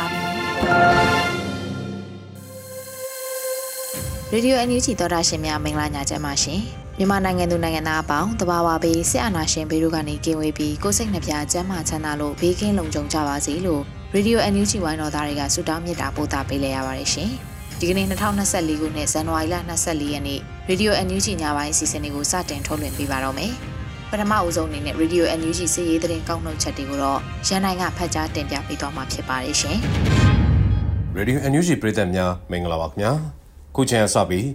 ါပြီ ရေဒီယိုအန်ယူဂျီသောတာရှင်များမင်္ဂလာညချမ်းပါရှင်မြန်မာနိုင်ငံသူနိုင်ငံသားအပေါင်းတဘာဝဘေးစစ်အာဏာရှင်ဘေးတို့ကနေကင်းဝေးပြီးကိုယ်စိတ်နှပြကျန်းမာချမ်းသာလို့ဘေးကင်းလုံခြုံကြပါစေလို့ရေဒီယိုအန်ယူဂျီဝိုင်းတော်သားတွေကဆုတောင်းမေတ္တာပို့သပေးလိုက်ရပါတယ်ရှင်ဒီကနေ့2024ခုနှစ်ဇန်နဝါရီလ24ရက်နေ့ရေဒီယိုအန်ယူဂျီညပိုင်းအစီအစဉ်လေးကိုစတင်ထုတ်လွှင့်ပေးပါတော့မယ်ပထမအဦးဆုံးအနေနဲ့ Radio NUG စီးရေးသတင်းကောက်နှုတ်ချက်တွေကိုတော့ရန်နိုင်ကဖတ်ကြားတင်ပြပေးသွားမှာဖြစ်ပါတယ်ရှင်။ Radio NUG ပြည်သက်များမင်္ဂလာပါခင်ဗျာ။ခုချိန်ဆပြီး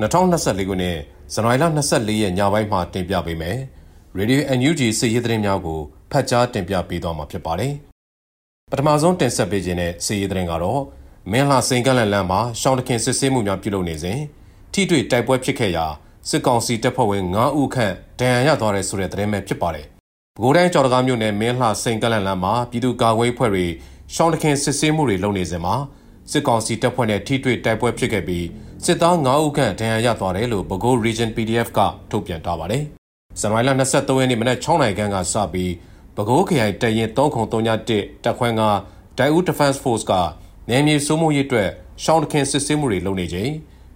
2024ခုနှစ်ဇန်နဝါရီလ24ရက်ညပိုင်းမှာတင်ပြပေးမယ်။ Radio NUG စီးရေးသတင်းများကိုဖတ်ကြားတင်ပြပေးသွားမှာဖြစ်ပါတယ်။ပထမဆုံးတင်ဆက်ပေးခြင်းတဲ့စီးရေးသတင်းကတော့မင်းလာစိန်ကလန်လန်မှာရှောင်းတခင်စစ်ဆေးမှုများပြုလုပ်နေစဉ်ထိတွေ့တိုက်ပွဲဖြစ်ခဲ့ရာစစ်ကောင်စီတပ်ဖွဲ့ဝင်9ဦးခန့်ဒဏ်ရာရသွားတဲ့ဆိုတဲ့သတင်းပဲဖြစ်ပါတယ်။ပဲခူးတိုင်းကြော်တကားမြို့နယ်မင်းလှစိန်ကလန်လန်းမှာပြည်သူ့ကာကွယ်ဖွဲ့တွေရှောင်းတခင်စစ်ဆေးမှုတွေလုပ်နေစဉ်မှာ စစ်ကောင်စီတပ်ဖွဲ့နဲ့ထိတွေ့တိုက်ပွဲဖြစ်ခဲ့ပြီးစစ်သား9ဦးခန့်ဒဏ်ရာရသွားတယ်လို့ပဲခူး Region PDF ကထုတ်ပြန်ထားပါတယ်။ဇန်နဝါရီလ23ရက်နေ့မနက်6နာရီခန့်ကစပြီးပဲခူးခရိုင်တရင်303တက်ခွဲကဒိုင်ဦး Defense Force ကနယ်မြေစိုးမိုးရေးအတွက်ရှောင်းတခင်စစ်ဆေးမှုတွေလုပ်နေချိန်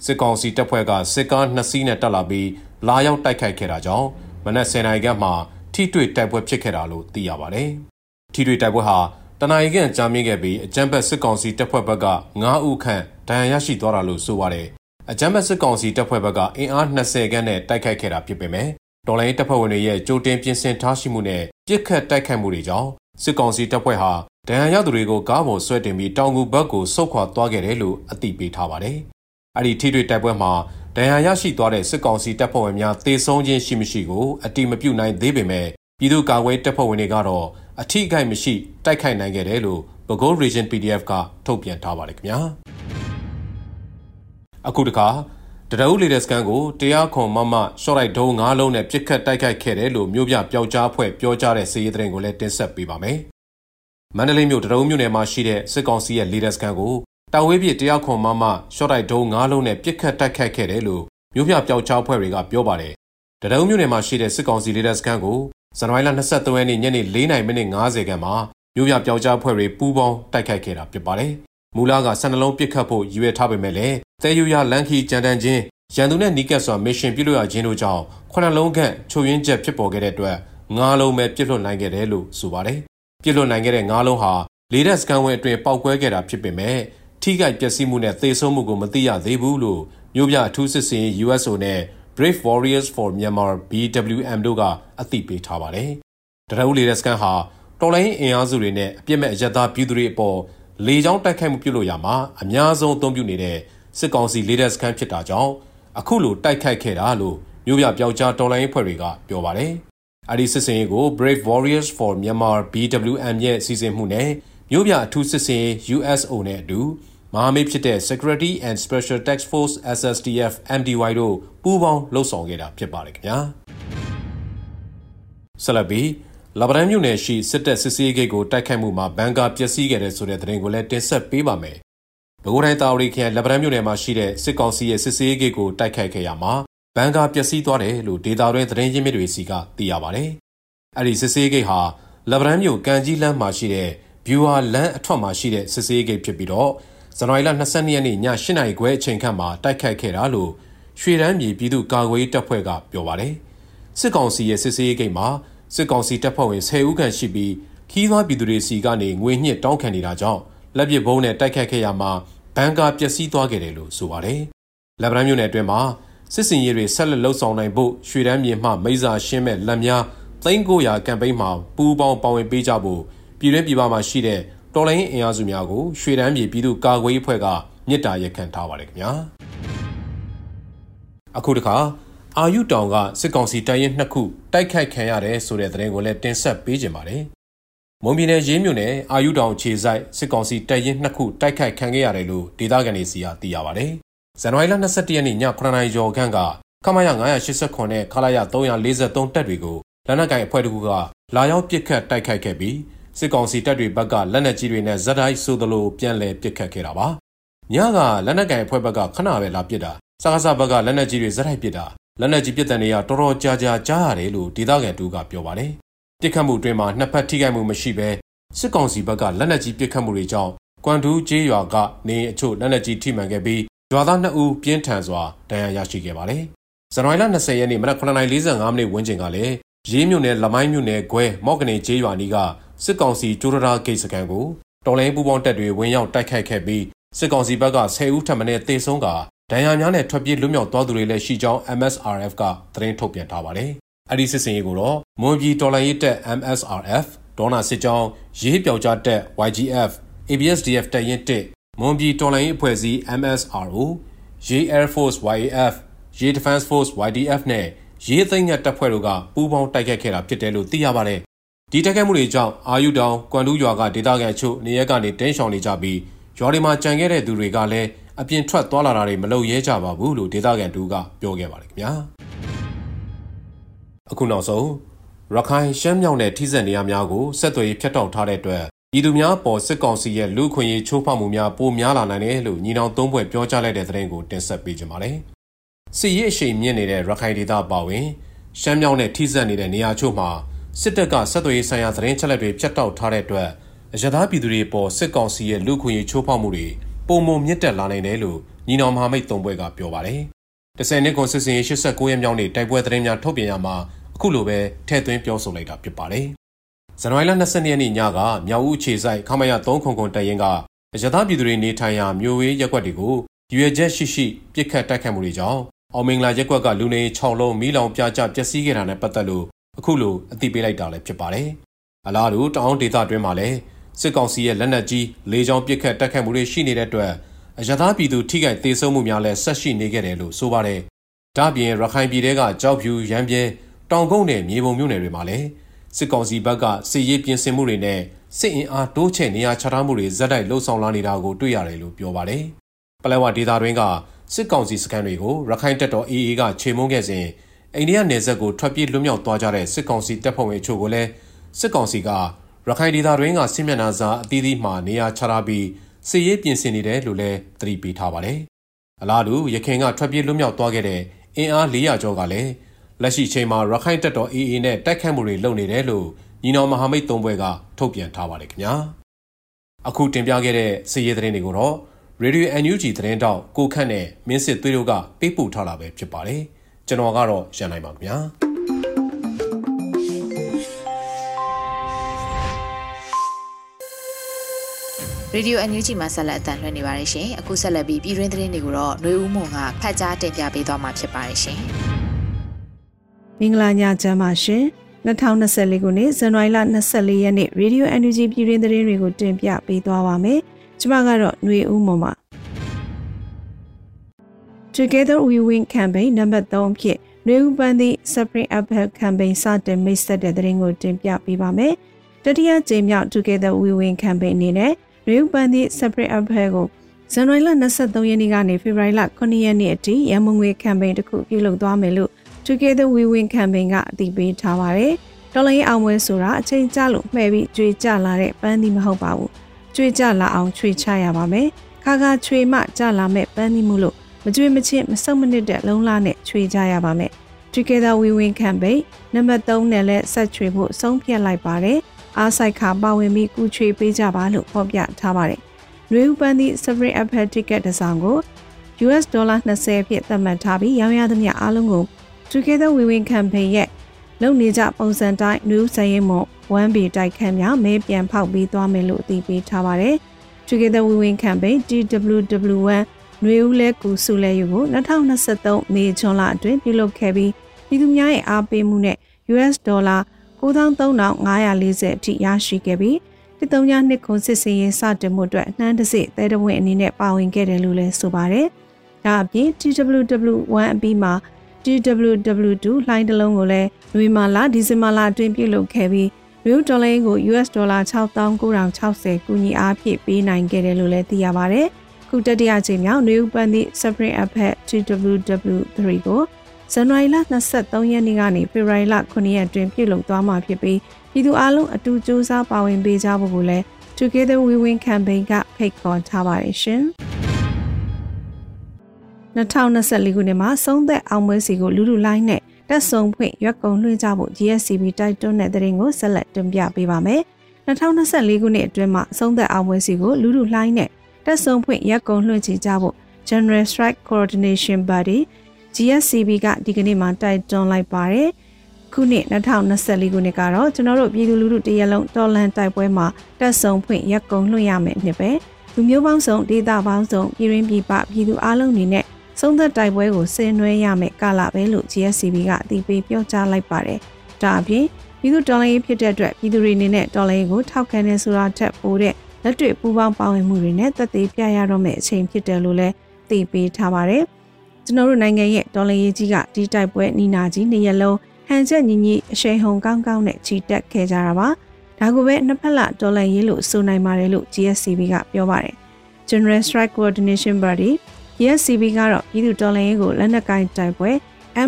စစ်ကောင်စီတပ်ဖွဲ့ကစစ်ကား2စီးနဲ့တက်လာပြီးလာရောက်တိုက်ခိုက်ခဲ့တာကြောင့်မနက်10:00နာရီခန့်မှာထိတွေ့တိုက်ပွဲဖြစ်ခဲ့တာလို့သိရပါတယ်။ထိတွေ့တိုက်ပွဲဟာ တနအီခန့်ကြာမြင့်ခဲ့ပြီးအကြမ်းဖက်စစ်ကောင်စီတပ်ဖွဲ့ဘက်က9ဦးခန့်ဒဏ်ရာရရှိသွားတာလို့ဆိုပါတယ်။အကြမ်းဖက်စစ်ကောင်စီတပ်ဖွဲ့ဘက်ကအင်အား20ခန့်နဲ့တိုက်ခိုက်ခဲ့တာဖြစ်ပေမဲ့တော်လိုင်းတပ်ဖွဲ့ဝင်တွေရဲ့ကြိုတင်ပြင်ဆင်ထားရှိမှုနဲ့ပြစ်ခတ်တိုက်ခိုက်မှုတွေကြောင့်စစ်ကောင်စီတပ်ဖွဲ့ဟာဒဏ်ရာရသူတွေကိုကားပေါ်ဆွဲတင်ပြီးတောင်ကူဘက်ကိုဆုတ်ခွာသွားခဲ့တယ်လို့အသိပေးထားပါတယ်။အဲ့ဒီထိတွေ့တိုက်ပွဲမှာဒဏ်ရာရရှိသွားတဲ့စစ်ကောင်စီတပ်ဖွဲ့ဝင်များတေဆုံးခြင်းရှိမရှိကိုအတိမပြုနိုင်သေးပေမဲ့ပြည်သူ့ကာကွယ်တပ်ဖွဲ့ဝင်တွေကတော့ အထိအခိုက်မရှိတိုက်ခိုက်နိုင်ခဲ့တယ်လို့ပဲခူး Region PDF ကထုတ်ပြန်ထားပါတယ်ခင်ဗျာအခုတခါတရအုပ်လေတဲ့စကန်ကိုတရားခွန်မမရှော့လိုက်ဒုံ၅လုံးနဲ့ပြစ်ခတ်တိုက်ခိုက်ခဲ့တယ်လို့မြို့ပြပျောက်ကြားဖွဲ့ပြောကြားတဲ့စီးရီးသတင်းကိုလည်းတင်ဆက်ပေးပါမယ်။မန္တလေးမြို့တရအုပ်မြို့နယ်မှာရှိတဲ့စစ်ကောင်စီရဲ့လေတဲ့စကန်ကိုတာဝေးပြတရားခွန်မမရှော့တိုက်ဒုံ၅လုံးနဲ့ပြစ်ခတ်တိုက်ခိုက်ခဲ့တယ်လို့မြို့ပြပျောက်ကြားဖွဲ့တွေကပြောပါတယ်။တရအုပ်မြို့နယ်မှာရှိတဲ့စစ်ကောင်စီလေတဲ့စကန်ကို ဇန်နဝါရီလ23ရက်နေ့ညနေ4:50မိနစ်50ခန်းမှာမြို့ပြပျောက်ကြားဖွဲ့တွေပူးပေါင်းတိုက်ခိုက်ခဲ့တာဖြစ်ပါတယ်။မူလကဆန္ဒလုံးပစ်ခတ်ဖို့ရည်ရွယ်ထားပေမဲ့လည်းသဲယူရလန်ခီကြံတန်ချင်းရန်သူနဲ့နီးကပ်စွာမစ်ရှင်ပြုလုပ်ရခြင်းတို့ကြောင့်ခုနှစ်လုံးခန့်ချုပ်ရင်းချက်ဖြစ်ပေါ်ခဲ့တဲ့အတွက်ငါးလုံးပဲပြစ်လွတ်နိုင်ခဲ့တယ်လို့ဆိုပါတယ်။ပြစ်လွတ်နိုင်ခဲ့တဲ့ငါးလုံးဟာလေဒက်စကန်ဝဲအတွင်းပောက်ကွဲခဲ့တာဖြစ်ပေမဲ့ထိခိုက်ပျက်စီးမှုနဲ့သေဆုံးမှုကိုမသိရသေးဘူးလို့မြို့ပြအထူးစစ်စင် USO နဲ့ Brave Warriors for Myanmar BWM တို့ကအသိပေးထားပါတယ်။တရဦးလေတဲ့စကန်ဟာတော်လိုင်းအင်အားစုတွေနဲ့အပြစ်မဲ့အယက်သားပြည်သူတွေအပေါ်လေကြောင်းတိုက်ခိုက်မှုပြုလုပ်ရမှာအများဆုံးအသုံးပြုနေတဲ့စစ်ကောင်စီလေတဲ့စကန်ဖြစ်တာကြောင့်အခုလိုတိုက်ခိုက်ခဲ့တာလို့မြို့ပြပျောက်ကြားတော်လိုင်းအဖွဲ့တွေကပြောပါတယ်။အဲဒီစစ်စင်ရေးကို Brave Warriors for Myanmar BWM ရဲ့စီစဉ်မှုနဲ့မြို့ပြအထူးစစ်စင်ရေး USO နဲ့အတူ မဟာမိတ်ဖြစ်တဲ့ Security and Special Task Force SSTF MDY တို့ပူးပေါင်းလှုပ်ဆောင်ခဲ့တာဖြစ်ပါတယ်ခင်ဗျာဆလဘီလဗရန်မြို့နယ်ရှိစစ်တပ်စစ်ဆေးဂိတ်ကိုတိုက်ခိုက်မှုမှာဘန်ကာပျက်စီးခဲ့တဲ့ဆိုတဲ့သတင်းကိုလည်းတင်ဆက်ပေးပါမယ်။ပဲခူးတိုင်းတာဝရီခရိုင်လဗရန်မြို့နယ်မှာရှိတဲ့စစ်ကောင်စီရဲ့စစ်ဆေးဂိတ်ကိုတိုက်ခိုက်ခဲ့ရမှာဘန်ကာပျက်စီးသွားတယ်လို့ဒေတာတွင်သတင်းရင်းမြစ်တွေစီကသိရပါတယ်။အဲ့ဒီစစ်ဆေးဂိတ်ဟာလဗရန်မြို့ကန်ကြီးလမ်းမှာရှိတဲ့ viewer လမ်းအထွက်မှာရှိတဲ့စစ်ဆေးဂိတ်ဖြစ်ပြီးတော့ ဇန်နဝါရီလ22ရက်နေ့ည8နာရီခွဲအချိန်ခန့်မှာတိုက်ခိုက်ခဲ့တာလို့ရွှေရန်ပြည်ပြည်သူ့ကာကွယ်ရေးတပ်ဖွဲ့ကပြောပါတယ်။စစ်ကောင်စီရဲ့စစ်ဆေးရေးဂိတ်မှာစစ်ကောင်စီတပ်ဖွဲ့ဝင်10ဦးခန့်ရှိပြီးခီးသွွားပြည်သူတွေစီကနေငွေညှစ်တောင်းခံနေတာကြောင့်လက်ပစ်ဘုံနဲ့တိုက်ခတ်ခဲ့ရမှာဘန်ကာပျက်စီးသွားခဲ့တယ်လို့ဆိုပါတယ်။လက်ဗရန်မြို့နယ်အတွင်းမှာစစ်စင်ရေးတွေဆက်လက်လှုပ်ဆောင်နိုင်ဖို့ရွှေတန်းမြေမှမိစာရှင်းမဲ့လက်များ3900ကမ်ပိန်းမှာပူးပေါင်းပါဝင်ပေးကြဖို့ပြည်တွင်းပြည်ပမှာရှိတဲ့ တော်လိုင်းအင်အားစုများကိုရွှေတန်းမြေပြည်သူ့ကာကွယ်ရေးအဖွဲ့ကမြစ်တာရက်ခံထားပါတယ်ခင်ဗျာအခုတခါအာယုတောင်ကစစ်ကောင်စီတပ်ရင်နှစ်ခုတိုက်ခိုက်ခံရတယ်ဆိုတဲ့သတင်းကိုလည်းတင်ဆက်ပေးကြပါတယ်မွန်ပြည်နယ်ရေးမြို့နယ်အာယုတောင်ခြေဆိုင်စစ်ကောင်စီတပ်ရင်နှစ်ခုတိုက်ခိုက်ခံခဲ့ရတယ်လို့ဒေသခံတွေစီကသိရပါတယ်ဇန်နဝါရီလ22ရက်နေ့ည9:00နာရီကျော်ခန့်ကခမရ989နဲ့ခလာရ343တပ်တွေကိုလက်နက်ကိုင်အဖွဲ့တကူကလာရောက်ပစ်ခတ်တိုက်ခိုက်ခဲ့ပြီး စစ်ကောင်စီတပ်တွေဘက်ကလက်နက်ကြီးတွေနဲ့ဇက်တိုင်းဆိုသလိုပြန်လည်ပစ်ခတ်ခဲ့တာပါညကလက်နက်ကိုင်အဖွဲ့ဘက်ကခဏပဲလာပစ်တာစကားစဘက်ကလက်နက်ကြီးတွေဇက်တိုင်းပစ်တာလက်နက်ကြီးပစ်တဲ့နေရတော်တော်ကြာကြာကြားရတယ်လို့ဒေသခံတူကပြောပါတယ်ပစ်ခတ်မှုအတွင်းမှာနှစ်ဖက်ထိခိုက်မှုမရှိဘဲစစ်ကောင်စီဘက်ကလက်နက်ကြီးပစ်ခတ်မှုတွေကြောင့်ကွမ်တူးကျေးရွာကနေအချို့လက်နက်ကြီးထိမှန်ခဲ့ပြီးရွာသား2ဦးပြင်းထန်စွာဒဏ်ရာရရှိခဲ့ပါတယ်ဇန်နဝါရီလ20ရက်နေ့မနက်9:45မိနစ်ဝန်းကျင်ကလည်းရေးမြို့နယ်လမိုင်းမြို့နယ်ခွဲမော့ကနေကျေးရွာနီးက စစ်ကောင်စီကျိုးရတာဂိတ်စခန်းကိုတော်လိုင်းပူပေါင်းတပ်တွေဝင်ရောက်တိုက်ခိုက်ခဲ့ပြီးစစ်ကောင်စီဘက်က10ဦးထပ်မံတေဆုံးကဒဏ်ရာများနဲ့ထွက်ပြေးလွတ်မြောက်သွားသူတွေလည်းရှိကြောင်း MSRF ကသတင်းထုတ်ပြန်ထားပါတယ်။အဲ့ဒီစစ်စင်ရေးကိုတော့မွန်ပြည်တော်လိုင်းရေးတပ် MSRF ဒေါနာစစ်ကြောင်းရေးပြောက်ကြားတပ် YGF ABSDF တပ်ရင်း1မွန်ပြည်တော်လိုင်းရေးအဖွဲ့အစည်း MSRO ရေး Air Force YAF ရေး Defense Force YDF နဲ့ရေးသိမ်းညတပ်ဖွဲ့တို့ကပူးပေါင်းတိုက်ခိုက်ခဲ့တာဖြစ်တယ်လို့သိရပါတယ်။ ဒီတိုက်ခိုက်မှုတွေကြောင့်အာယုတောင်ကွမ်တူးရွာကဒေသခံအချို့နေရက်ကနေတင်းရှောင်နေကြပြီးရွာတွေမှာကြံခဲ့တဲ့သူတွေကလည်းအပြင်ထွက်သွားလာတာတွေမလုပ်ရဲကြပါဘူးလို့ဒေသခံတူကပြောခဲ့ပါတယ်ခင်ဗျာ။အခုနောက်ဆုံးရခိုင်ရှမ်းမြောက်နဲ့ထိစပ်နေရာများကိုဆက်သွယ်ရေးဖျက်တောက်ထားတဲ့အတွက်ပြည်သူများပေါ်စစ်ကောင်စီရဲ့လူခွင့်ရေးချိုးဖောက်မှုများပိုများလာနိုင်တယ်လို့ညီနောင်သုံးဘွဲ့ပြောကြားလိုက်တဲ့သတင်းကိုတင်ဆက်ပေးကြပါမယ်။စစ်ရေးအရှိန်မြင့်နေတဲ့ရခိုင်ဒေသပါဝင်ရှမ်းမြောက်နဲ့ထိစပ်နေတဲ့နေရာချို့မှာ စစ်တပ်ကဆက်သွယ်ရေးဆိုင်ရာသတင်းချက်လက်တွေဖျက်တောက်ထားတဲ့အတွက်အရသာပြည်သူတွေပေါ်စစ်ကောင်စီရဲ့လူခွင့်ရေးချိုးဖောက်မှုတွေပုံမမြင့်တက်လာနိုင်တယ်လို့ညီနောင်မဟာမိတ်သုံးဘွဲ့ကပြောပါတယ်။တဆယ်နှစ်ကွန်စစ်စင်ရေး89ရက်မြောက်နေ့တိုက်ပွဲသတင်းများထုတ်ပြန်ရမှာအခုလိုပဲထည့်သွင်းပြောဆိုလိုက်တာဖြစ်ပါတယ်။ဇန်နဝါရီလ22ရက်နေ့ညကမြောက်ဦးခြေဆိုင်ခမရ3ခုံခုံတရင်ကအရသာပြည်သူတွေနေထိုင်ရာမြို့ဝေးရက်ွက်တွေကိုရွေချက်ရှိရှိပြစ်ခတ်တိုက်ခတ်မှုတွေကြောင့်အောင်မင်္ဂလာရက်ွက်ကလူနေ6လုံးမီးလောင်ပြကြပျက်စီးခဲ့တာနဲ့ပတ်သက်လို့ အခုလိုအသိပေးလိုက်တာလည်းဖြစ်ပါတယ်။အလားတူတောင်ဒေသတွင်းမှာလည်းစစ်ကောင်စီရဲ့လက်နက်ကြီးလေကြောင်းပစ်ခတ်တိုက်ခတ်မှုတွေရှိနေတဲ့အတွက်အရသာပြည်သူထိခိုက်ဒေဆုံးမှုများလည်းဆက်ရှိနေခဲ့တယ်လို့ဆိုပါတယ်။ဒါ့ပြင်ရခိုင်ပြည်တဲကကြောက်ဖြူရမ်းပြဲတောင်ကုန်းနဲ့မြေပုံမြို့နယ်တွေမှာလည်းစစ်ကောင်စီဘက်ကစစ်ရေးပြင်ဆင်မှုတွေနဲ့စစ်အင်အားတိုးချဲ့နေရာချထားမှုတွေဇက်တိုက်လှုပ်ဆောင်လာနေတာကိုတွေ့ရတယ်လို့ပြောပါတယ်။ပလဲဝဒေသတွင်းကစစ်ကောင်စီစခန်းတွေကိုရခိုင်တပ်တော် AA ကခြေမုန်းခဲ့စဉ် အိန္ဒိယနယ်စပ်ကိုထွက်ပြေးလွတ်မြောက်သွားကြတဲ့စစ်ကောင်စီတပ်ဖွဲ့ဝင်အချို့ကိုလည်းစစ်ကောင်စီကရခိုင်ဒေသတွင်းကစစ်မျက်နှာစာအသီးသီးမှနေရာချထားပြီးစစ်ရေးပြင်ဆင်နေတယ်လို့လည်းသတိပေးထားပါတယ်။အလားတူရခိုင်ကထွက်ပြေးလွတ်မြောက်သွားခဲ့တဲ့အင်အား400ကျော်ကလည်းလက်ရှိချိန်မှာရခိုင်တပ်တော် AA နဲ့တိုက်ခတ်မှုတွေလုပ်နေတယ်လို့ညီနောင်မဟာမိတ်သုံးဘွဲကထုတ်ပြန်ထားပါတယ်ခင်ဗျာ။အခုတင်ပြခဲ့တဲ့စစ်ရေးသတင်းတွေကိုတော့ Radio NUG သတင်းတောက်ကိုခန့်နဲ့မင်းစစ်သွေးတို့ကပေးပို့ထားတာပဲဖြစ်ပါတယ်။ ကျွန်တော်ကတော့ရန်နိုင်ပါခင်ဗျာ။ Radio NUG မှာဆက်လက်အသံလွှင့်နေပါတယ်ရှင်။အခုဆက်လက်ပြီးပြည်တွင်းသတင်းတွေကိုတော့ຫນွေဦးမွန်ကဖတ်ကြားတင်ပြပေးသွားမှာဖြစ်ပါတယ်ရှင်။မင်္ဂလာညချမ်းပါရှင်။2024ခုနှစ်ဇန်နဝါရီလ24ရက်နေ့ Radio NUG ပြည်တွင်းသတင်းတွေကိုတင်ပြပေးသွားပါမယ်။ကျွန်မကတော့ຫນွေဦးမွန်ပါ။ Together We Win Campaign နံပါတ်3ဖြစ်ຫນွေဦးပန်းသည့် Spring Apple Campaign စတင်မိတ်ဆက်တဲ့သတင်းကိုတင်ပြပေးပါမယ်။တတိယကြိမ်မြောက် Together We Win Campaign အနေနဲ့ရေဥပန်သည့် separate affair ကိုဇန်နဝါရီလ23ရက်နေ့ကနေဖေဖော်ဝါရီလ9ရက်နေ့အထိရန်မုံငွေ campaign တစ်ခုပြုလုပ်သွားမယ်လို့ Together We Win campaign ကအတည်ပြုထားပါတယ်။တော်လိုင်းအောင်ပွဲဆိုတာအချိန်ကျလို့မှဲ့ပြီးကြွေကြလာတဲ့ပန်းသီးမဟုတ်ပါဘူး။ကြွေကြလာအောင်ချွေချရပါမယ်။ခါခါချွေမှကြလာမဲ့ပန်းသီးမှုလို့ မကြွေမချင်းမဆုတ်မနစ်တဲ့လုံလာနဲ့ချွေကြရပါမယ်။ Together We Win campaign နံပါတ်3နဲ့လည်းဆက်ချွေဖို့ဆုံးဖြတ်လိုက်ပါတယ်။အားဆိုင်ခါပါဝင်ပြီးကူချွေပေးကြပါလို့ဖော်ပြထားပါတယ်။နွေဥပန်းသည့် Sovereign Apple Ticket တစ်စောင်ကို US ဒေါ်လာ20ဖြစ်သတ်မှတ်ထားပြီးရောင်းရသမျှအားလုံးကို Together We Win Campaign ရဲ့လုံနေကြပုံစံတိုင်း New စရင်မွန် 1B တိုက်ခန်းများမဲပြန်ဖောက်ပြီးသွားမယ်လို့အသိပေးထားပါတယ်။ Together We Win Campaign TWW1 နွေဦးလဲကူစုလဲယူကို2023မေဇွန်လအတွင်းပြုလုပ်ခဲ့ပြီးပြည်သူများရဲ့အားပေးမှုနဲ့ US ဒေါ်လာ93,540အထိရရှိခဲ့ပြီးတစ်သုံးညနှစ်ခုစစ်စင်ရေးစတင်မှုအတွက်နှမ်းတစစ်သဲတဝင်းအနေနဲ့ပါဝင်ခဲ့တယ်လို့လည်းဆိုပါတယ်။ဒါအပြင် TWW1 အပြီးမှာ TWW2 လိုင်းတစ်လုံးကိုလည်းနွေမာလာဒီဇင်ဘာလအတွင်းပြုလုပ်ခဲ့ပြီးရူဒေါ်လာကို US ဒေါ်လာ6960ကူညီအားဖြည့်ပေးနိုင်ခဲ့တယ်လို့လည်းသိရပါတယ်။ ခုတတိယကြိမ်မြောက် New Bandi Supreme App TWW3 ကိုဇန်နဝါရီလ23ရက်နေ့ကနေဖေဖော်ဝါရီလ9ရက်အတွင်းပြုလုပ်သွားမှာဖြစ်ပြီးပြည်သူအလုံးအတူကြိုးစားပါဝင်ပေးကြဖို့ကိုလည်း Together We Win Campaign ကဖိတ်ခေါ်ထားပါတယ်ရှင်။2024ခုနှစ်မှာဆုံးသက်အောင်ပွဲစီကိုလူလူလိုင်းနဲ့တက်ဆုံဖွင့်ရွက်ကုံလွှင့်ကြဖို့ GSCB တိုက်တွန်းတဲ့တဲ့ရင်ကိုဆက်လက်တင်ပြပေးပါမယ်။2024ခုနှစ်အတွင်းမှာဆုံးသက်အောင်ပွဲစီကိုလူလူလိုင်းနဲ့ တက်ဆုံဖွင့်ရွက်ကုံလွှင့်ချကြဖို့ General Strike Coordination Body GSCB ကဒီကနေ့မှတိုက်တွန်းလိုက်ပါတယ်။ခုနှစ်2024ခုနှစ်ကတော့ကျွန်တော်တို့ပြည်သူလူထုတရက်လုံးတော်လန်တိုက်ပွဲမှာတက်ဆုံဖွင့်ရက်ကုံလွှင့်ရမယ်နှစ်ပဲလူမျိုးပေါင်းစုံဒေသပေါင်းစုံပြည်ရင်းပြည်ပပြည်သူအလုံးအနေနဲ့ဆုံးသက်တိုက်ပွဲကိုဆင်နွှဲရမယ်ကာလပဲလို့ GSCB ကအသိပေးပြောကြားလိုက်ပါတယ်။ဒါအပြင်ပြည်သူတော်လှန်ရေးဖြစ်တဲ့အတွက်ပြည်သူတွေအနေနဲ့တော်လှန်ရေးကိုထောက်ခံနေဆိုတာထက်ပိုတဲ့ လက်တွေ့ပူးပေါင်းပါဝင်မှုတွေနဲ့သက်သေပြရတော့မယ့်အချိန်ဖြစ်တယ်လို့လည်းသိပေးထားပါတယ်။ကျွန်တော်တို့နိုင်ငံရဲ့တော်လှန်ရေးကြီးကဒီတိုက်ပွဲနီနာကြီးနှစ်ရက်လုံးဟန်ချက်ညီညီအရှိန်ဟုန်ကောင်းကောင်းနဲ့ချီတက်ခဲ့ကြတာပါ။ဒါကိုပဲနှစ်ဖက်လတော်လှန်ရေးလို့ဆိုနိုင်ပါတယ်လို့ GSCB ကပြောပါတယ်။ General Strike Coordination Body ESCB ကတော့ပြည်သူတော်လှန်ရေးကိုလက်နက်ကင်တိုက်ပွဲ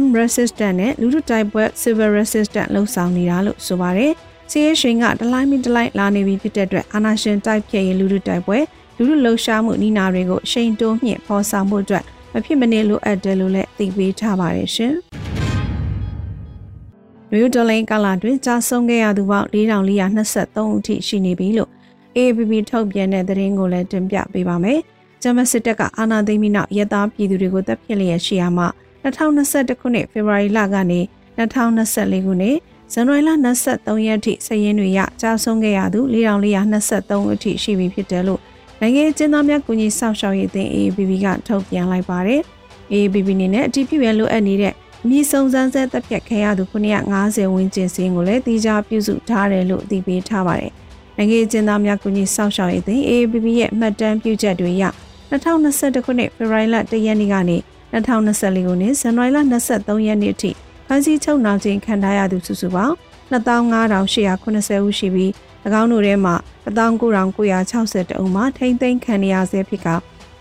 M resistant နဲ့လူထုတိုက်ပွဲ civil resistant လှုပ်ဆောင်နေတာလို့ဆိုပါတယ်။ စီးရဲရှင်ကတလိုက်မီတလိုက်လာနေပြီဖြစ်တဲ့အတွက်အာနာရှင်တိုက်ဖြတ်ရေးလူထုတိုက်ပွဲလူထုလှုပ်ရှားမှုနီနာတွေကိုရှိန်တိုးမြင့်ဖော်ဆောင်မှုအတွက်မဖြစ်မနေလိုအပ်တယ်လို့လည်းသိပေးထားပါတယ်ရှင်။နယူးဒေါ်လင်းကာလာတွင်ကြာဆုံးခဲ့ရသူပေါင်း4423ဦးထိရှိနေပြီလို့ AAPP ထုတ်ပြန်တဲ့သတင်းကိုလည်းတင်ပြပေးပါမယ်။ဂျမစစ်တပ်ကအာဏာသိမ်းပြီးနောက်ရဲသားပြည်သူတွေကိုတပ်ဖြတ်လျက်ရှိရမှ2021ခုနှစ်ဖေဖော်ဝါရီလကနေ2024ခုနှစ် ဇန်နဝါရီလ23ရက်ထိစည်ရင်းတွေရကြာဆုံးခဲ့ရသူ4423အထိရှိပြီဖြစ်တယ်လို့နိုင်ငံကျင်းသားများကူညီစောင့်ရှောက်ရေးအသင်း AABB ကထုတ်ပြန်လိုက်ပါတယ်။ AABB အနေနဲ့အတည်ပြုရန်လိုအပ်နေတဲ့မြေစုံစမ်းဆဲတပ်ဖြတ်ခံရသူ950ဝန်းကျင်စင်းကိုလည်းတိကျပြုစုထားတယ်လို့အသိပေးထားပါတယ်။နိုင်ငံကျင်းသားများကူညီစောင့်ရှောက်ရေးအသင်း AABB ရဲ့မှတ်တမ်းပြုချက်တွေအရ2021ခုနှစ်ဖေဖော်ဝါရီလ1ရက်နေ့ကနေ2024ခုနှစ်ဇန်နဝါရီလ23ရက်နေ့အထိဖ မ်းဆီးချုပ်နှောင်ခြင်းခံထားရသူစုစုပေါင်း25,880ဦးရှိပြီး၎င်းတို့ထဲမှာ19,960ဦးမှာထိမ့်သိမ်းခံရဆဲဖြစ်က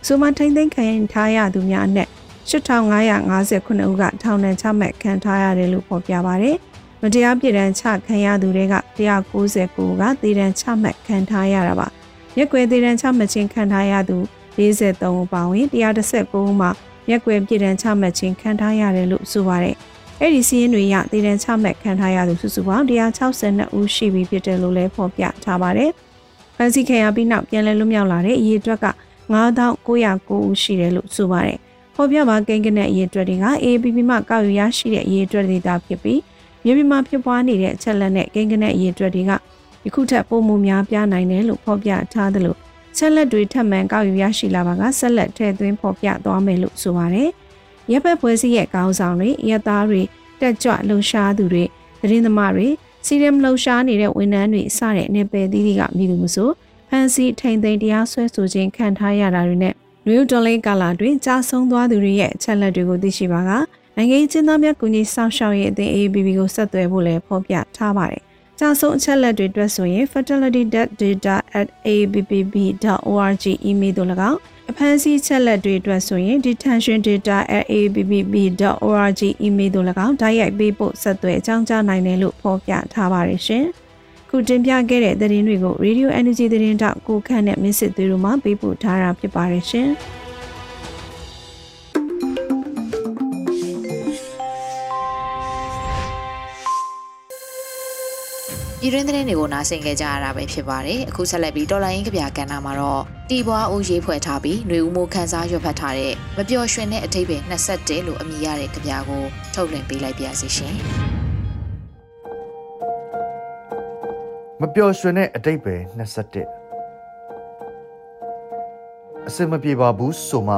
ဆိုမှထိမ့်သိမ်းခံထားရသူများအနက်8559ဦးကထောင်ဒဏ်ချမှတ်ခံထားရတယ်လို့ဖော်ပြပါဗျ။မတရားပြည်ဒဏ်ချခံရသူတွေက199ဦးကတည်ဒဏ်ချမှတ်ခံထားရတာပါ။ရက်ွယ်တည်ဒဏ်ချမှတ်ခြင်းခံထားရသူ43ဦးပါဝင်119ဦးမှာမျက်ကွယ်ပြည်ဒဏ်ချမှတ်ခြင်းခံထားရတယ်လို့ဆိုပါတယ်။ အဲ့ဒီစီးရင်တွေရတည်ဒဏ်ချမှတ်ခံထားရသူစုစုပေါင်း162ဦးရှိပြီဖြစ်တယ်လို့လည်းဖော်ပြထားပါတယ်။ဖန်စီခံရပြီးနောက်ပြန်လည်လွတ်မြောက်လာတဲ့အရေးအတွက်က9909ဦးရှိတယ်လို့ဆိုပါတယ်။ဖော်ပြပါကိန်းကနဲ့အရေးအတွက်တွေက AAPP မှကောက်ယူရရှိတဲ့အရေးအတွက်တွေသာဖြစ်ပြီးမြေပြင်မှာဖြစ်ပွားနေတဲ့အချက်လက်နဲ့ကိန်းကနဲ့အရေးအတွက်တွေကယခုထက်ပိုမိုများပြားနိုင်တယ်လို့ဖော်ပြထားသလိုချက်လက်တွေထပ်မံကောက်ယူရရှိလာပါကဆက်လက်ထည့်သွင်းဖော်ပြသွားမယ်လို့ဆိုပါတယ်။ ရပ်ဘက်ဖွဲ့စည်းရဲ့ကောင်းဆောင်တွေရက်သားတွေတက်ကြွလှုပ်ရှားသူတွေသတင်းသမားတွေစီရမ်လှုပ်ရှားနေတဲ့ဝန်ထမ်းတွေစတဲ့နေပယ်သီးသီးကမြည်သူမဆိုဖန်စီထိန်သိမ်းတရားစွဲဆိုခြင်းခံထားရတာတွေနဲ့နယူးဒေါ်လိန်ကာလာတွင်ကြာဆုံးသွားသူတွေရဲ့အချက်လက်တွေကိုသိရှိပါကနိုင်ငံရေးကျင်းသားများကူညီဆောင်ရှောက်ရေးအသင်း AABB ကိုဆက်သွယ်ဖို့လည်းဖော်ပြထားပါတယ်ကြာဆုံးအချက်လက်တွေအတွက်ဆိုရင် fertility.data@abbbb.org email တို့၎င်း အဖမ်းဆီးချက်လက်တွေအတွက်ဆိုရင် detention.data@abbbb.org email တို့၎င်းတိုက်ရိုက်ပေးဖို့ဆက်သွယ်အကြောင်းကြားနိုင်တယ်လို့ဖော်ပြထားပါတယ်ရှင်။ခုတင်ပြခဲ့တဲ့သတင်းတွေကို Radio Energy သတင်းတောက်ကိုခန့်နဲ့မစ်စစ်သွေးတို့မှပေးပို့ထားတာဖြစ်ပါတယ်ရှင်။ ပြည်တွင်းသတင်းတွေကိုနားဆင်ကြကြရတာပဲဖြစ်ပါတယ်အခုဆက်လက်ပြီးတော်လိုင်းကဗျာကဏ္ဍမှာတော့တီပွားဦးရေးဖွဲ့ထားပြီးຫນွေဦးမိုးခန်းစားရွက်ဖတ်ထားတဲ့မပျော်ရွှင်တဲ့အထိပ္ပယ်21လို့အမည်ရတဲ့ကဗျာကိုထုတ်လွှင့်ပေးလိုက်ပါရစေရှင်မပျော်ရွှင်တဲ့အတိတ်ပဲ21အစင်မပြေပါဘူးဆိုမှ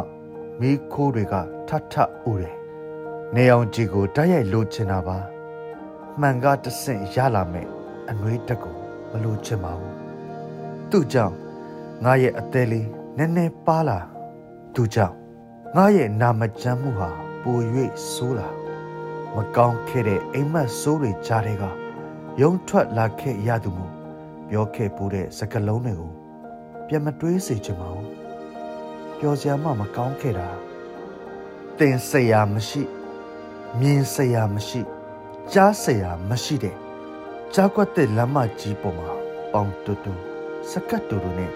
မိခိုးတွေကထထဥတယ်နေအောင်ကြီးကိုတိုက်ရိုက်လိုချင်တာပါမှန်ကတဆင့်ရလာမယ် အနှွေးတက်ကိုမလိုချင်ပါဘူးသူ့ကြောင့်ငါရဲ့အသေးလေးနည်းနည်းပါလာသူ့ကြောင့်ငါရဲ့နာမကျန်းမှုဟာပို၍ဆိုးလာမကောင်းခဲ့တဲ့အိမ်မက်ဆိုးတွေကြားတွေကယုံထွက်လာခဲ့ရသူမို့ပြောခဲ့ပိုးတဲ့စကလုံးတွေကိုပြန်မတွေးစေချင်ပါဘူးပျော်စရာမှမကောင်းခဲ့တာတင်စရာမရှိမြင်စရာမရှိကြားစရာမရှိတဲ့ ကြားကွက်တဲ့လမ်းမကြီးပေါ်မှာပေါင်တူတူစကတ်တူတူနဲ့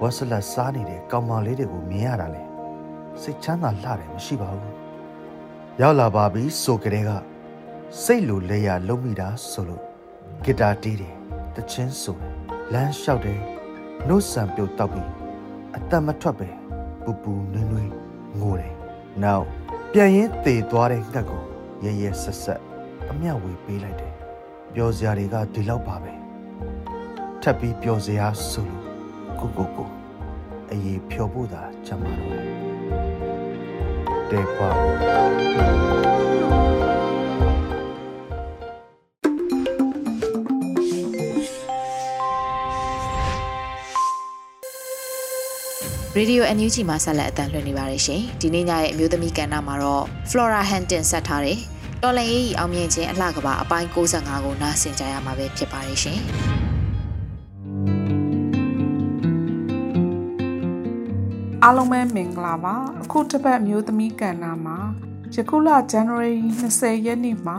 ဝဆလစားနေတဲ့ကောင်မလေးတွေကိုမြင်ရတာလေစိတ်ချမ်းသာလှတယ်မရှိပါဘူးရောက်လာပါပြီဆိုကြတဲ့ကစိတ်လိုလဲရလုံးမိတာဆိုလို့ဂီတာတီးတယ်တချင်းဆိုတယ်လမ်းလျှောက်တယ်နှုတ်ဆန်ပြုတ်တောက်ပြီးအတမထွက်ပဲပူပူနွေးနွေးငိုတယ်နောက်ပြန်ရင်သေသွားတဲ့ငှက်ကိုရဲရဲဆက်ဆက်အမျှဝေပေးလိုက်တယ် ပျော်စရာတွေကဒီလောက်ပါပဲထပ်ပြီးပျော်စရာဆိုလို့ကိုကိုကိုအေးဖြော်ဖို့သာချမ်းပါတော့တယ်တဲ့ပါရေဒီယို NUG မှာဆက်လက်အသံလွှင့်နေပါတယ်ရှင်ဒီနေ့ညရဲ့အမျိုးသမီးကဏ္ဍမှာတော့ Flora Hampton ဆက်ထားတယ် တော်လန်ရေးကြီးအောင်မြင်ခြင်းအလှကပါအပိုင်း65ကိုနားဆင်ကြရမှာပဲဖြစ်ပါတယ်ရှင်အားလုံးပဲမင်္ဂလာပါအခုတစ်ပတ်မျိုးသမီးကဏ္ဍမှာယခုလ January 20ရက်နေ့မှ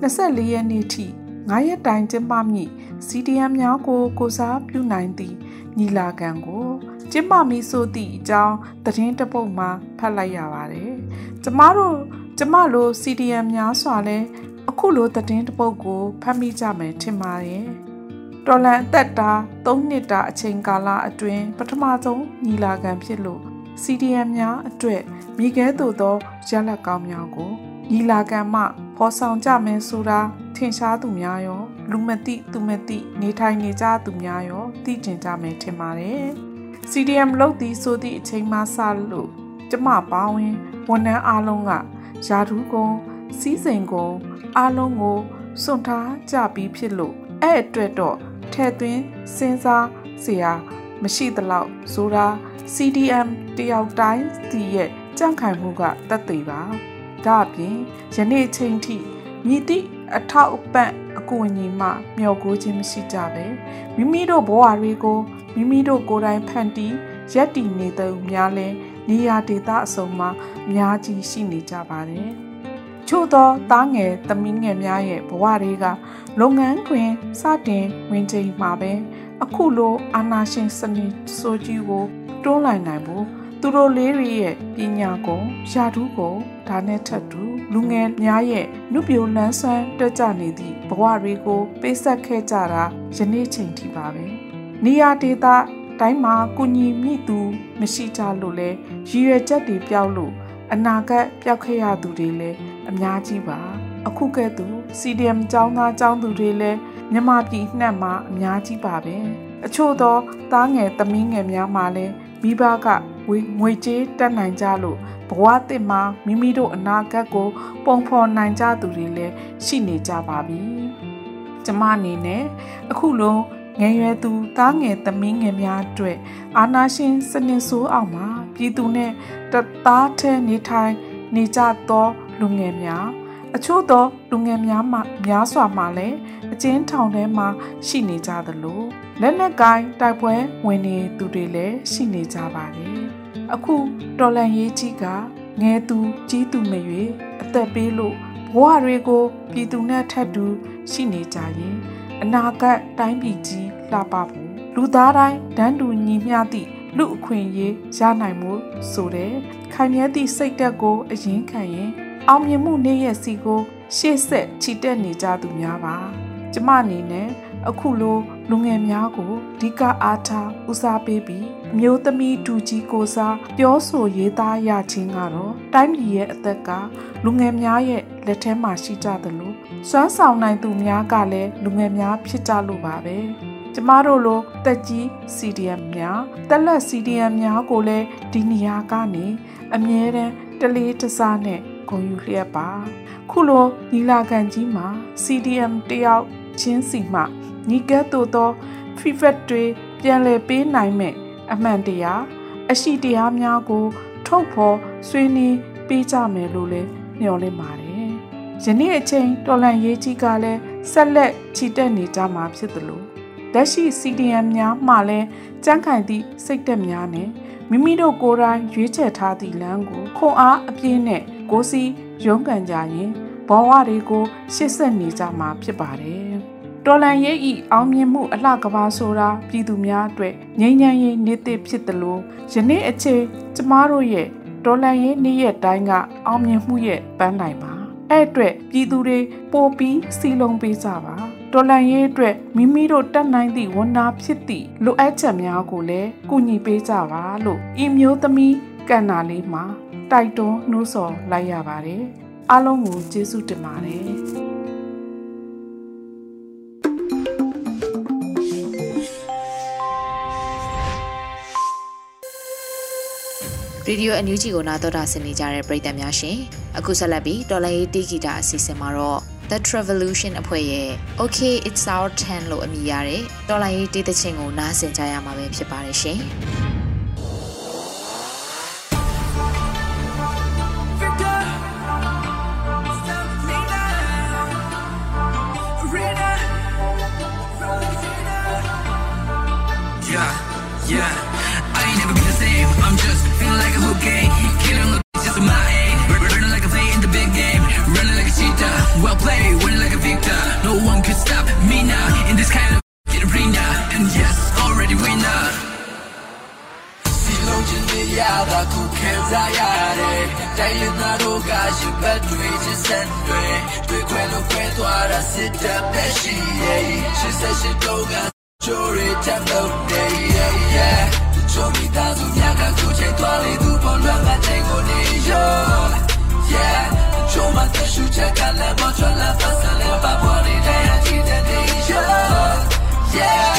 24ရက်နေ့ထိ9ရက်တိုင်ကျင်းပမည့် CDM များကိုကိုစားပြုနိုင်သည့်ညီလာခံကိုကျင်းပမည်ဆိုသည့်အကြောင်းသတင်းတပုတ်မှာဖတ်လိုက်ရပါတယ်။ကျမတို့ ကျမတို့ CDM များစွာလဲအခုလိုသတင်းတပုတ်ကိုဖတ်မိကြမယ်ထင်ပါတယ်။တော်လန်အသက်တာ3နှစ်တာအချိန်ကာလအတွင်းပထမဆုံးညီလာခံဖြစ်လို့ CDM များအတွက်မိခဲသို့သောရလက်ကောင်းများကိုညီလာခံမှဖော်ဆောင်ကြမယ်ဆိုတာထင်ရှားသူများရော လူမသိသူမသိနေထိုင်နေကြသူများရောသိကျင်ကြမယ်ထင်ပါတယ်။ CDM လုပ်သည်ဆိုသည့်အချိန်မှစလို့ကျမပါဝင်ဝန်ထမ်းအားလုံးက ယာထူးကုံစီးစိမ်ကုံအားလုံးကိုစွန့်ထားကြပြီးဖြစ်လို့အဲ့အတွက်တော့ထဲ့သွင်းစဉ်းစားเสียမရှိသလောက်ဆိုတာ CDM တယောက်တိုင်းစီရဲ့ကြန့်ခိုင်မှုကတတ်သိပါဒါအပြင်ယနေ့ချိန်ထိမြည်သည့်အထောက်အပံ့အကူအညီမှမျှော်ကိုခြင်းမရှိကြပဲမိမိတို့ဘဝတွေကိုမိမိတို့ကိုယ်တိုင်ဖန်တီးရက်တည်နေသူများလဲ နေရာဒေသအစုံမှာအများကြီးရှိနေကြပါတယ်ချို့သောသားငယ်သမီးငယ်များရဲ့ဘဝတွေကလုပ်ငန်းခွင်စတင်ဝင်ချိန်မှာပဲအခုလိုအာနာရှင်စနစ်ဆိုကြီးကိုတွန်းလှန်နိုင်ဖို့သူတို့လေးတွေရဲ့ပညာကိုယာထုကိုဒါနဲ့ထပ်တူလူငယ်များရဲ့နုပြိုလန်းဆန်းတက်ကြနေသည့်ဘဝတွေကိုပေးဆက်ခဲ့ကြတာယနေ့ချိန်ထိပါပဲနေရာဒေသ တိုင်းမှာကုညီမိသူမရှိကြလို့လဲရည်ရွယ်ချက်တွေပျောက်လို့အနာဂတ်ပျောက်ခဲ့ရသူတွေလည်းအများကြီးပါအခုကဲ့သို့ CDM ចောင်းသားចောင်းသူတွေလည်းမြမပြည်နှံ့မှာအများကြီးပါပဲအချို့သောသားငယ်သမီးငယ်များမှာလည်းမိဘကငွေကြေးတက်နိုင်ကြလို့ဘဝတစ်မှာမိမိတို့အနာဂတ်ကို ပုံဖော်နိုင်ကြသူတွေလည်းရှိနေကြပါပြီ။ကျမအနေနဲ့အခုလို ငယ်ရွယ်သူသားငယ်သမီးငယ်များအတွက်အာနာရှင်စနစ်ဆိုးအောင်မှာပြည်သူနဲ့တသားထဲနေထိုင်နေကြသောလူငယ်များအချို့သောလူငယ်များမှများစွာမှလည်းအကျဉ်းထောင်ထဲမှာရှိနေကြသလိုလက်နက်ကိုင်းတိုက်ပွဲဝင်နေသူတွေလည်းရှိနေကြပါတယ်။အခုတော်လန်ရေးကြီးကငဲသူကြီးသူမရွေအသက်ပေးလို့ဘဝတွေကိုပြည်သူနဲ့ထပ်တူရှိနေကြရင် အနာဂတ်တိုင်းပြည်ကြီးလှပဖို့လူသားတိုင်းတန်းတူညီမျှသည့်လူအခွင့်အရေးရနိုင်မှုဆိုတဲ့ခိုင်မြဲသည့်စိတ်သက်ကိုအရင်ခံရင်အောင်မြင်မှုနေ့ရက်စီကို ရှေ့ဆက်ချီတက်နေကြသူများပါကျမအနေနဲ့အခုလိုလူငယ်များကိုအဓိကအားထားဦးစားပေးပြီးအမျိုးသမီးဒူကြီးကိုစားပြောဆိုရေးသားရခြင်းကတော့တိုင်းပြည်ရဲ့အသက်ကလူငယ်များရဲ့လက်ထဲမှာရှိကြသလို စွမ်းဆောင်နိုင်သူများကလည်းလူငယ်များဖြစ်ကြလို့ပါပဲကျမတို့လိုတက်ကြီး CDM များတက်လက် CDM များကိုလည်းဒီနေရာကနေအမြဲတမ်းတလေးတစားနဲ့ဂုဏ်ယူလျက်ပါခုလိုညီလာခံကြီးမှာ CDM တယောက်ချင်းစီမှညီကဲ့သို့သော feedback တွေပြန်လည်ပေးနိုင်မဲ့အမှန်တရားအရှိတရားများကို ထုတ်ဖော်ဆွေးနွေးပေးကြမယ်လို့လည်းမျှော်လင့်ပါတယ်။ ယနေ့အချိန်တော်လန်ရေးကြီးကလည်းဆက်လက်ချီတက်နေကြမှာဖြစ်သလိုလက်ရှိ CDM များမှလည်းကြမ်းခိုင်သည့်စိတ်သက်များနဲ့မိမိတို့ကိုယ်တိုင်ရွေးချယ်ထားသည့်လမ်းကိုခွန်အားအပြည့်နဲ့ကိုစီရုန်းကန်ကြရင်ဘဝတွေကိုရှေ့ဆက်နေကြမှာဖြစ်ပါတယ်။တော်လန်ရဲ့ဤအောင်မြင်မှုအလှကဘာဆိုတာပြည်သူများအတွက်ငြိမ်းချမ်းရေးနေ့တစ်ဖြစ်သလိုယနေ့အချိန်ကျမတို့ရဲ့တော်လန်ရေးနေ့ရက်တိုင်းကအောင်မြင်မှုရဲ့ပန်းတိုင်ပါ အဲ့အတွက်ပြည်သူတွေပိုပြီးစီလုံးပေးကြပါတော်လန်ရေးအတွက်မိမိတို့တတ်နိုင်သည့်ဝန်နာဖြစ်သည့်လိုအပ်ချက်များကိုလည်းကူညီပေးကြပါလို့ဤမျိုးသမီးကန္နာလေးမှာတိုက်တွန်းနှိုးဆော်လိုက်ရပါတယ်အားလုံးကိုကျေးဇူးတင်ပါတယ် ရေဒီယိုအန်ယူဂျီကိုနားတော်တာဆင်နေကြတဲ့ပရိသတ်များရှင်အခုဆက်လက်ပြီးတော်လိုင်းတီဂီတာအစီအစဉ်မှာတော့ The Travolution အဖွဲ့ရဲ့ Okay It's Our Turn လို့အမည်ရတဲ့တော်လိုင်းတီးသချင်းကိုနားဆင်ကြရမှာပဲဖြစ်ပါတယ်ရှင် တာစစ်တပ်ပဲရှိရဲ့။ရှစ်ဆက်ရှစ်တော့က Story time of day yeah yeah ချိုမီသားစုများကကိုချိန်သွားလေသူပေါ်လွန်ကချိန်ကိုနေရော yeah ချိုမတရှူချက်ကလည်းမချလာပါစလည်းပါပေါ်နေတဲ့ချီတဲ့နေရော yeah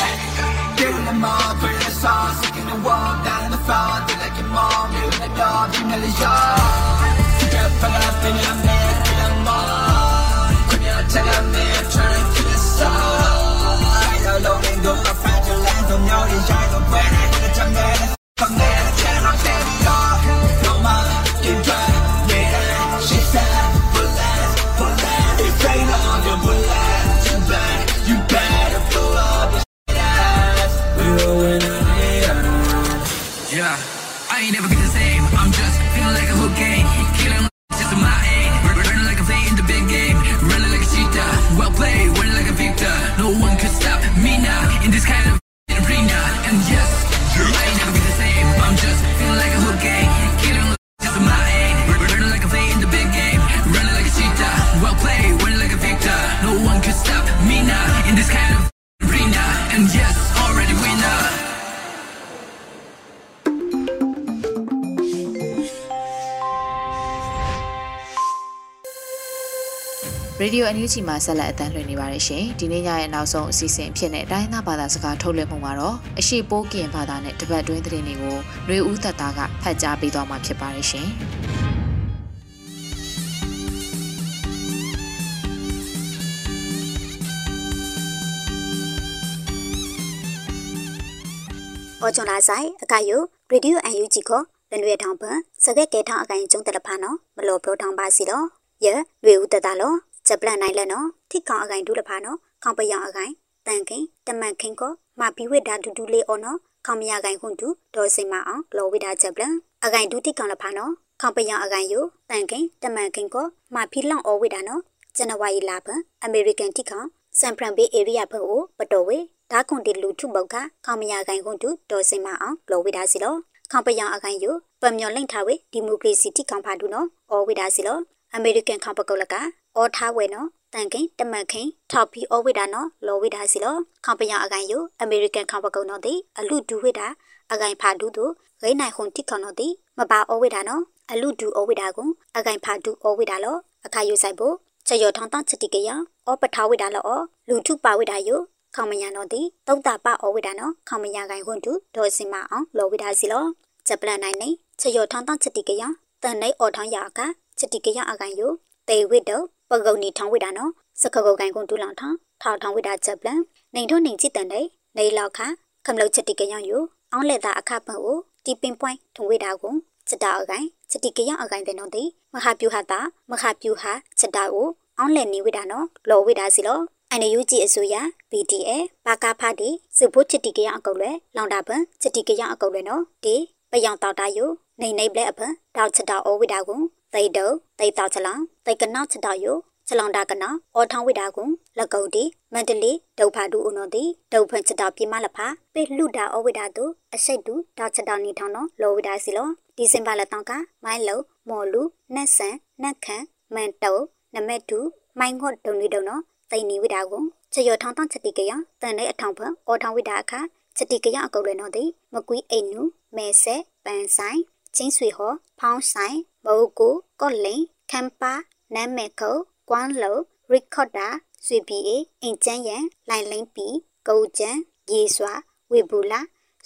Give them all for the sauce, in the wall, down in the floor, they like your mom, you in the dog, you know the yard. Get fed up in your man, in the mall. Come here, tell your ရေဒီယိုအန်ယူဂျီမှာဆက်လက်အသံလွှင့်နေပါတယ်ရှင်ဒီနေ့ညရဲ့နောက်ဆုံးအစီအစဉ်အဖြစ်နဲ့တိုင်းသားဘာသာစကားထုတ်လွှင့်မှုမှာတော့အရှိပိုးကင်ဘာသာနဲ့တပတ်တွင်းသတင်းတွေကိုຫນွေဦးသက်သားကဖတ်ကြားပေးသွားမှာဖြစ်ပါတယ်ရှင်အောချွန်လာဆိုင်အကယုရေဒီယိုအန်ယူဂျီကိုလနွေထောင်ပန်စကက်ကေထောင်အကိုင်ကျုံတလဖာနော်မလောပလိုထောင်ပါစီတော့ယရွေဦးတတလော ဂျပလန်နိုင်လက်နော်ထိခေါင်အကိုင်ဒူလဖာနော်ခေါင်ပယောင်အကိုင်တန်ခင်တမန်ခင်ကိုမဘီဝိဒါဒူဒူလေးအော်နော်ခေါင်မရကိုင်ခွန်တူဒေါ်စိမအောင်လောဝိဒါဂျပလန်အကိုင်ဒူထိခေါင်လဖာနော်ခေါင်ပယောင်အကိုင်ယုတန်ခင်တမန်ခင်ကိုမဖီလောင်အော်ဝိဒါနော်ဇန်နဝါရီလဖန်အမေရိကန်ထိခေါင်ဆန်ဖရန်ဘေးအေရီးယားဖက်ကိုပတော်ဝေဒါကွန်တီလူထုပုတ်ကခေါမရကိုင်ခွန်တူဒေါ်စင်မအောင်လောဝိဒါစီလောခေါပယံအကိုင်ယပမျော်လိမ့်ထားဝေဒီမိုကရေစီတိခေါဖာဒူနော်အော်ဝိဒါစီလောအမေရိကန်ခေါပကုတ်လက အော်ထားဝဲနော်တန်ခင်တမတ်ခင်ထောက်ပြီးအော်ဝိဒါနော်လောဝိဒါစီလောခေါပယံအကိုင်ယအမေရိကန်ခေါပကုတ်နော်တိအလူဒူဝိဒါအကိုင်ဖာဒူတို့ဂိနိုင်ခွန်တိခေါနော်တိမပါအော်ဝိဒါနော်အလူဒူအော်ဝိဒါကိုအကိုင်ဖာဒူအော်ဝိဒါလောအခါယူဆိုင်ဖို့ချေယောထောင်းတောင်းချတိကယအော်ပထားဝိဒါလောလူထုပါဝိဒါယခေါမညာတော့ဒီတုတ်တာပအဝိဒါနော်ခေါမညာကိုင်ခွန်တူဒေါ်စင်မအောင်လောဝိဒါစီလောဂျပလန်နိုင်နေချယောထောင်းတောင်းချက်တိကရတန်နေအော်ထောင်းရကချက်တိကရအကိုင်ယိုတေဝိတော ပဂုံနီထောင်းဝိဒါနော်စကကုတ်ကိုင်ခွန်တူလောင်ထောင်းထောက်ထောင်းဝိဒါဂျပလန်နေထုံနေချစ်တန်နေနေလောက်ခခမလုတ်ချက်တိကရယိုအောင်လက်တာအခပန်ကိုတီပင်ပွိုင်းထုံဝိဒါကိုချက်တာအကိုင်ချက်တိကရအကိုင်တဲ့နော်ဒီမဟာပြူဟာတာမဟာပြူဟာချက်တာကိုအောင်လက်နေဝိဒါနော်လောဝိဒါစီလောအန်ယူဂျီအစိုးရ BDA ပါကာဖာဒီစုဖို့ချစ်တီကရအကုတ်လဲလောင်တာပန်ချစ်တီကရအကုတ်လဲနော်ဒီပယောင်တောက်တာယိုနေနေပလက်အပန်တောက်ချတာအိုဝိတာကုသိ တုသိတောက်ချလောင်သိကနောက်ချတာယိုချလောင်တာကနာအော်ထောင်းဝိတာကုလက်ကုတ်ဒီမန္တလေးဒုတ်ဖာဒူဦးနော်ဒီဒုတ်ဖန်ချတာပြမလဖာပေလူတာအိုဝိတာတုအစိတ်တူတောက်ချတာနေထောင်းနော်လောဝိတာစီလောဒီစင်ပါလက်တောင်းကမိုင်းလုံမော်လူနတ်ဆန်နတ်ခန်မန်တုံနမက်တူမိုင်းငေါ့ဒုံနေတုံနော်သိနေဝိတာကိုချရထောင်းတောင်းချက်တိကရတန်တဲ့အထောင်ဖန်အော်ထောင်းဝိတာအခါချက်တိကရအကုတ်လဲနော်ဒီမကွီးအိမ်နူမဲဆဲပန်ဆိုင်ချင်းဆွေဟောဖောင်းဆိုင် မဟုတ်ကိုကော့လိန်ခမ်ပါနမ်မဲခုကွမ်လောရီကော့ဒါဆွေပီအေအင်ချန်ရန်လိုင်လိန်ပီကုတ်ချန်ရေစွာဝေဘူလာ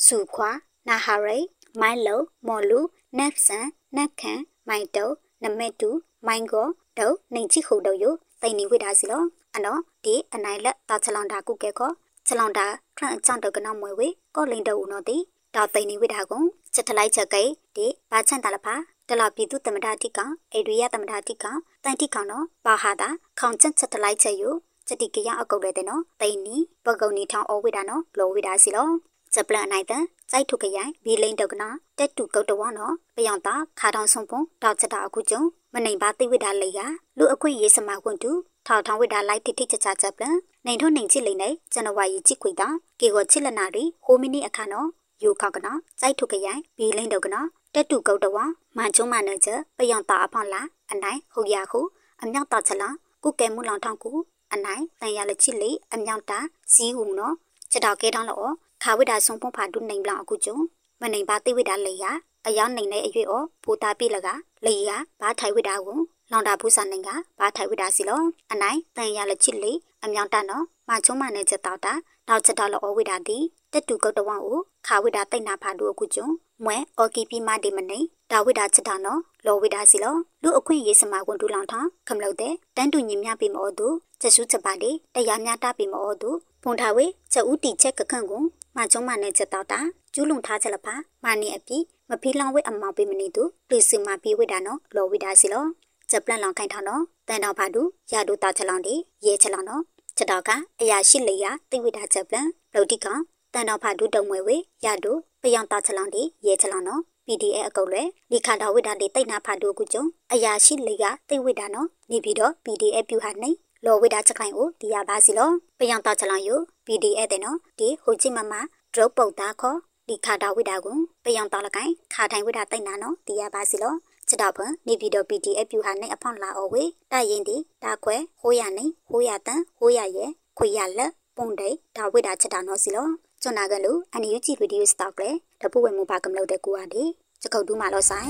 စုခွာနာဟာရိမိုင်လောမော်လူနက်ဆန်နက်ခန်မိုင်တုံနမက်တူမိုင်ကိုဒုံနေချိခုတုံယသိနေဝိဒါစီလောအနော်ဒီအနိုင်လက်တာချလောင်တာကုကဲခေါချလောင်တာခန့်ချောင်းတော့ကနောက်မွေဝေကောလိန်တုံနော်ဒီတာသိနေဝိဒါကုံချက်ထလိုက်ချက်ကိဒီဘာချန်တလဖာ တလပြည်သူတမတာတိကအေရီယာတမတာတိကတန်တိကောင်နော်ပါဟာတာခေါင်ချက်ချက်ထလိုက်ချက်ယူချက်တိကရအကုတ်လဲတဲ့နော်တိန်နီပကုံနီထောင်းအဝိဒါနော်လောဝိဒါစီလောဂျပလန်နိုင်တဲ့စိုက်ထုကရိုင်ဘီလိန်တုကနာတက်တူကုတ်တော်နော်ပယောင်တာခါတောင်ဆုံပုံတောက်ချက်တာအခုကျုံမနိုင်ပါသိဝိဒါလေကလူအခွင့်ရေးစမကွန်တူထောက်ထောင်းဝိဒါလိုက်တိတိချချချက်ပလန်နိုင်ထုံနိုင်ချစ်လိမ့်နေဇန်နဝါရီချစ်ခွေတာကေကိုချစ်လနာရီဟိုမီနီအခါနော်ယူခောက်ကနာစိုက်ထုကရိုင်ဘီလိန်တုကနာ တက်တူကုတ်တော်မန်ချုံမနချပယောင်တာအဖောင်းလာအနိုင်ဟုတ်ရခုအမြောက်တာချက်လာကုကဲမှုလောင်ထောင်းကူအနိုင်တန်ရလက်ချစ်လေအမြောက်တာဇီးဟုနော်ချက်တော့ကဲတောင်းလို့ခါဝိဒါဆုံပုံဖာဒုနိုင်ဘလောင်အခုကျုံမနိုင်ပါသိဝိဒါလေရအယောင်နိုင်တဲ့အရွေဩဘူတာပြလကလေရဘာထိုင်ဝိဒါကိုလောင်တာဘူးစာနိုင်ကဘာထိုင်ဝိဒါစီလောအနိုင်တန်ရလက်ချစ်လေအမြောင်တနော်မချုံမနဲ့ချက်တော့တာနောက်ချက်တော့လောဝိဒါတီတက်တူကုတ်တဝကိုခါဝိဒါတိတ်နာဖာဒုအခုကျုံ မွဲအော်ကီပီမဒီမနေဒါဝိဒါချက်တာနော်လောဝိဒါစီလောလူအခွင့်ရေးစမာကွန်တူလောင်ထောင်းခမလို့တဲ့တန်းတူညင်မြပြီမောသူချက်စုချက်ပါလေတရားများတာပြီမောသူဖုန်ထားဝေချက်ဦးတီချက်ကခန့်ကိုမချုံမနဲ့ချက်တော့တာကျူးလွန်ထားချက်လပါမနေအပြီမဖီးလောင်ဝဲအမောင်ပေးမနေသူပလီစမပြေဝိဒါနော်လောဝိဒါစီလောချက်ပလန်လောင်ခိုင်ထောင်းနော်တန်တော်ဖာတူရတူတာချက်လောင်ဒီရဲချက်လောင်နော်ချက်တော့ကအရာရှိလေရသိဝိဒါချက်ပလန်လောတိကောင်တန်တော်ဖာတူတုံမွေဝေရတူ ပယောင်တာချက်လောင်ဒီရဲချက်လောင်နော် PDA အကုတ်လေဒီခါတော်ဝိဒါဒီတိတ်နာဖာတူကုကျုံအရာရှိလေကသိဝိဒါနော်နေပြီးတော့ PDA ပြူဟာနေလောဝိဒါချက်ခိုင်ကိုဒီရပါစီလောပယောင်တာချက်လောင်ယူ PDA တဲ့နော်ဒီဟိုချိမမ drop ပုတ်တာခေါ်ဒီခါတော်ဝိဒါကိုပယောင်တော်လကိုင်ခါထိုင်ဝိဒါတိတ်နာနော်ဒီရပါစီလောချက်တော့ဖန်နေပြီးတော့ PDF ပြူဟာနေအဖောင်းလာအော်ဝေတရင်ဒီဒါခွဲဟိုးရနေဟိုးရတန်ဟိုးရရဲ့ခွေရလက်ပုံတိတ်ဒါဝိဒါချက်တာနော်စီလော ကျွန်နာကလူအန်ယူဂျီဗီဒီယိုစတောက်လေတပူဝဲမူပါကမလို့တဲ့ကူဟာဒီချက်ကုတ်တူးမှလို့ဆိုင်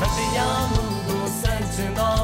မတရားမှုကိုစန့်ကျင်သောတွေ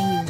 ူ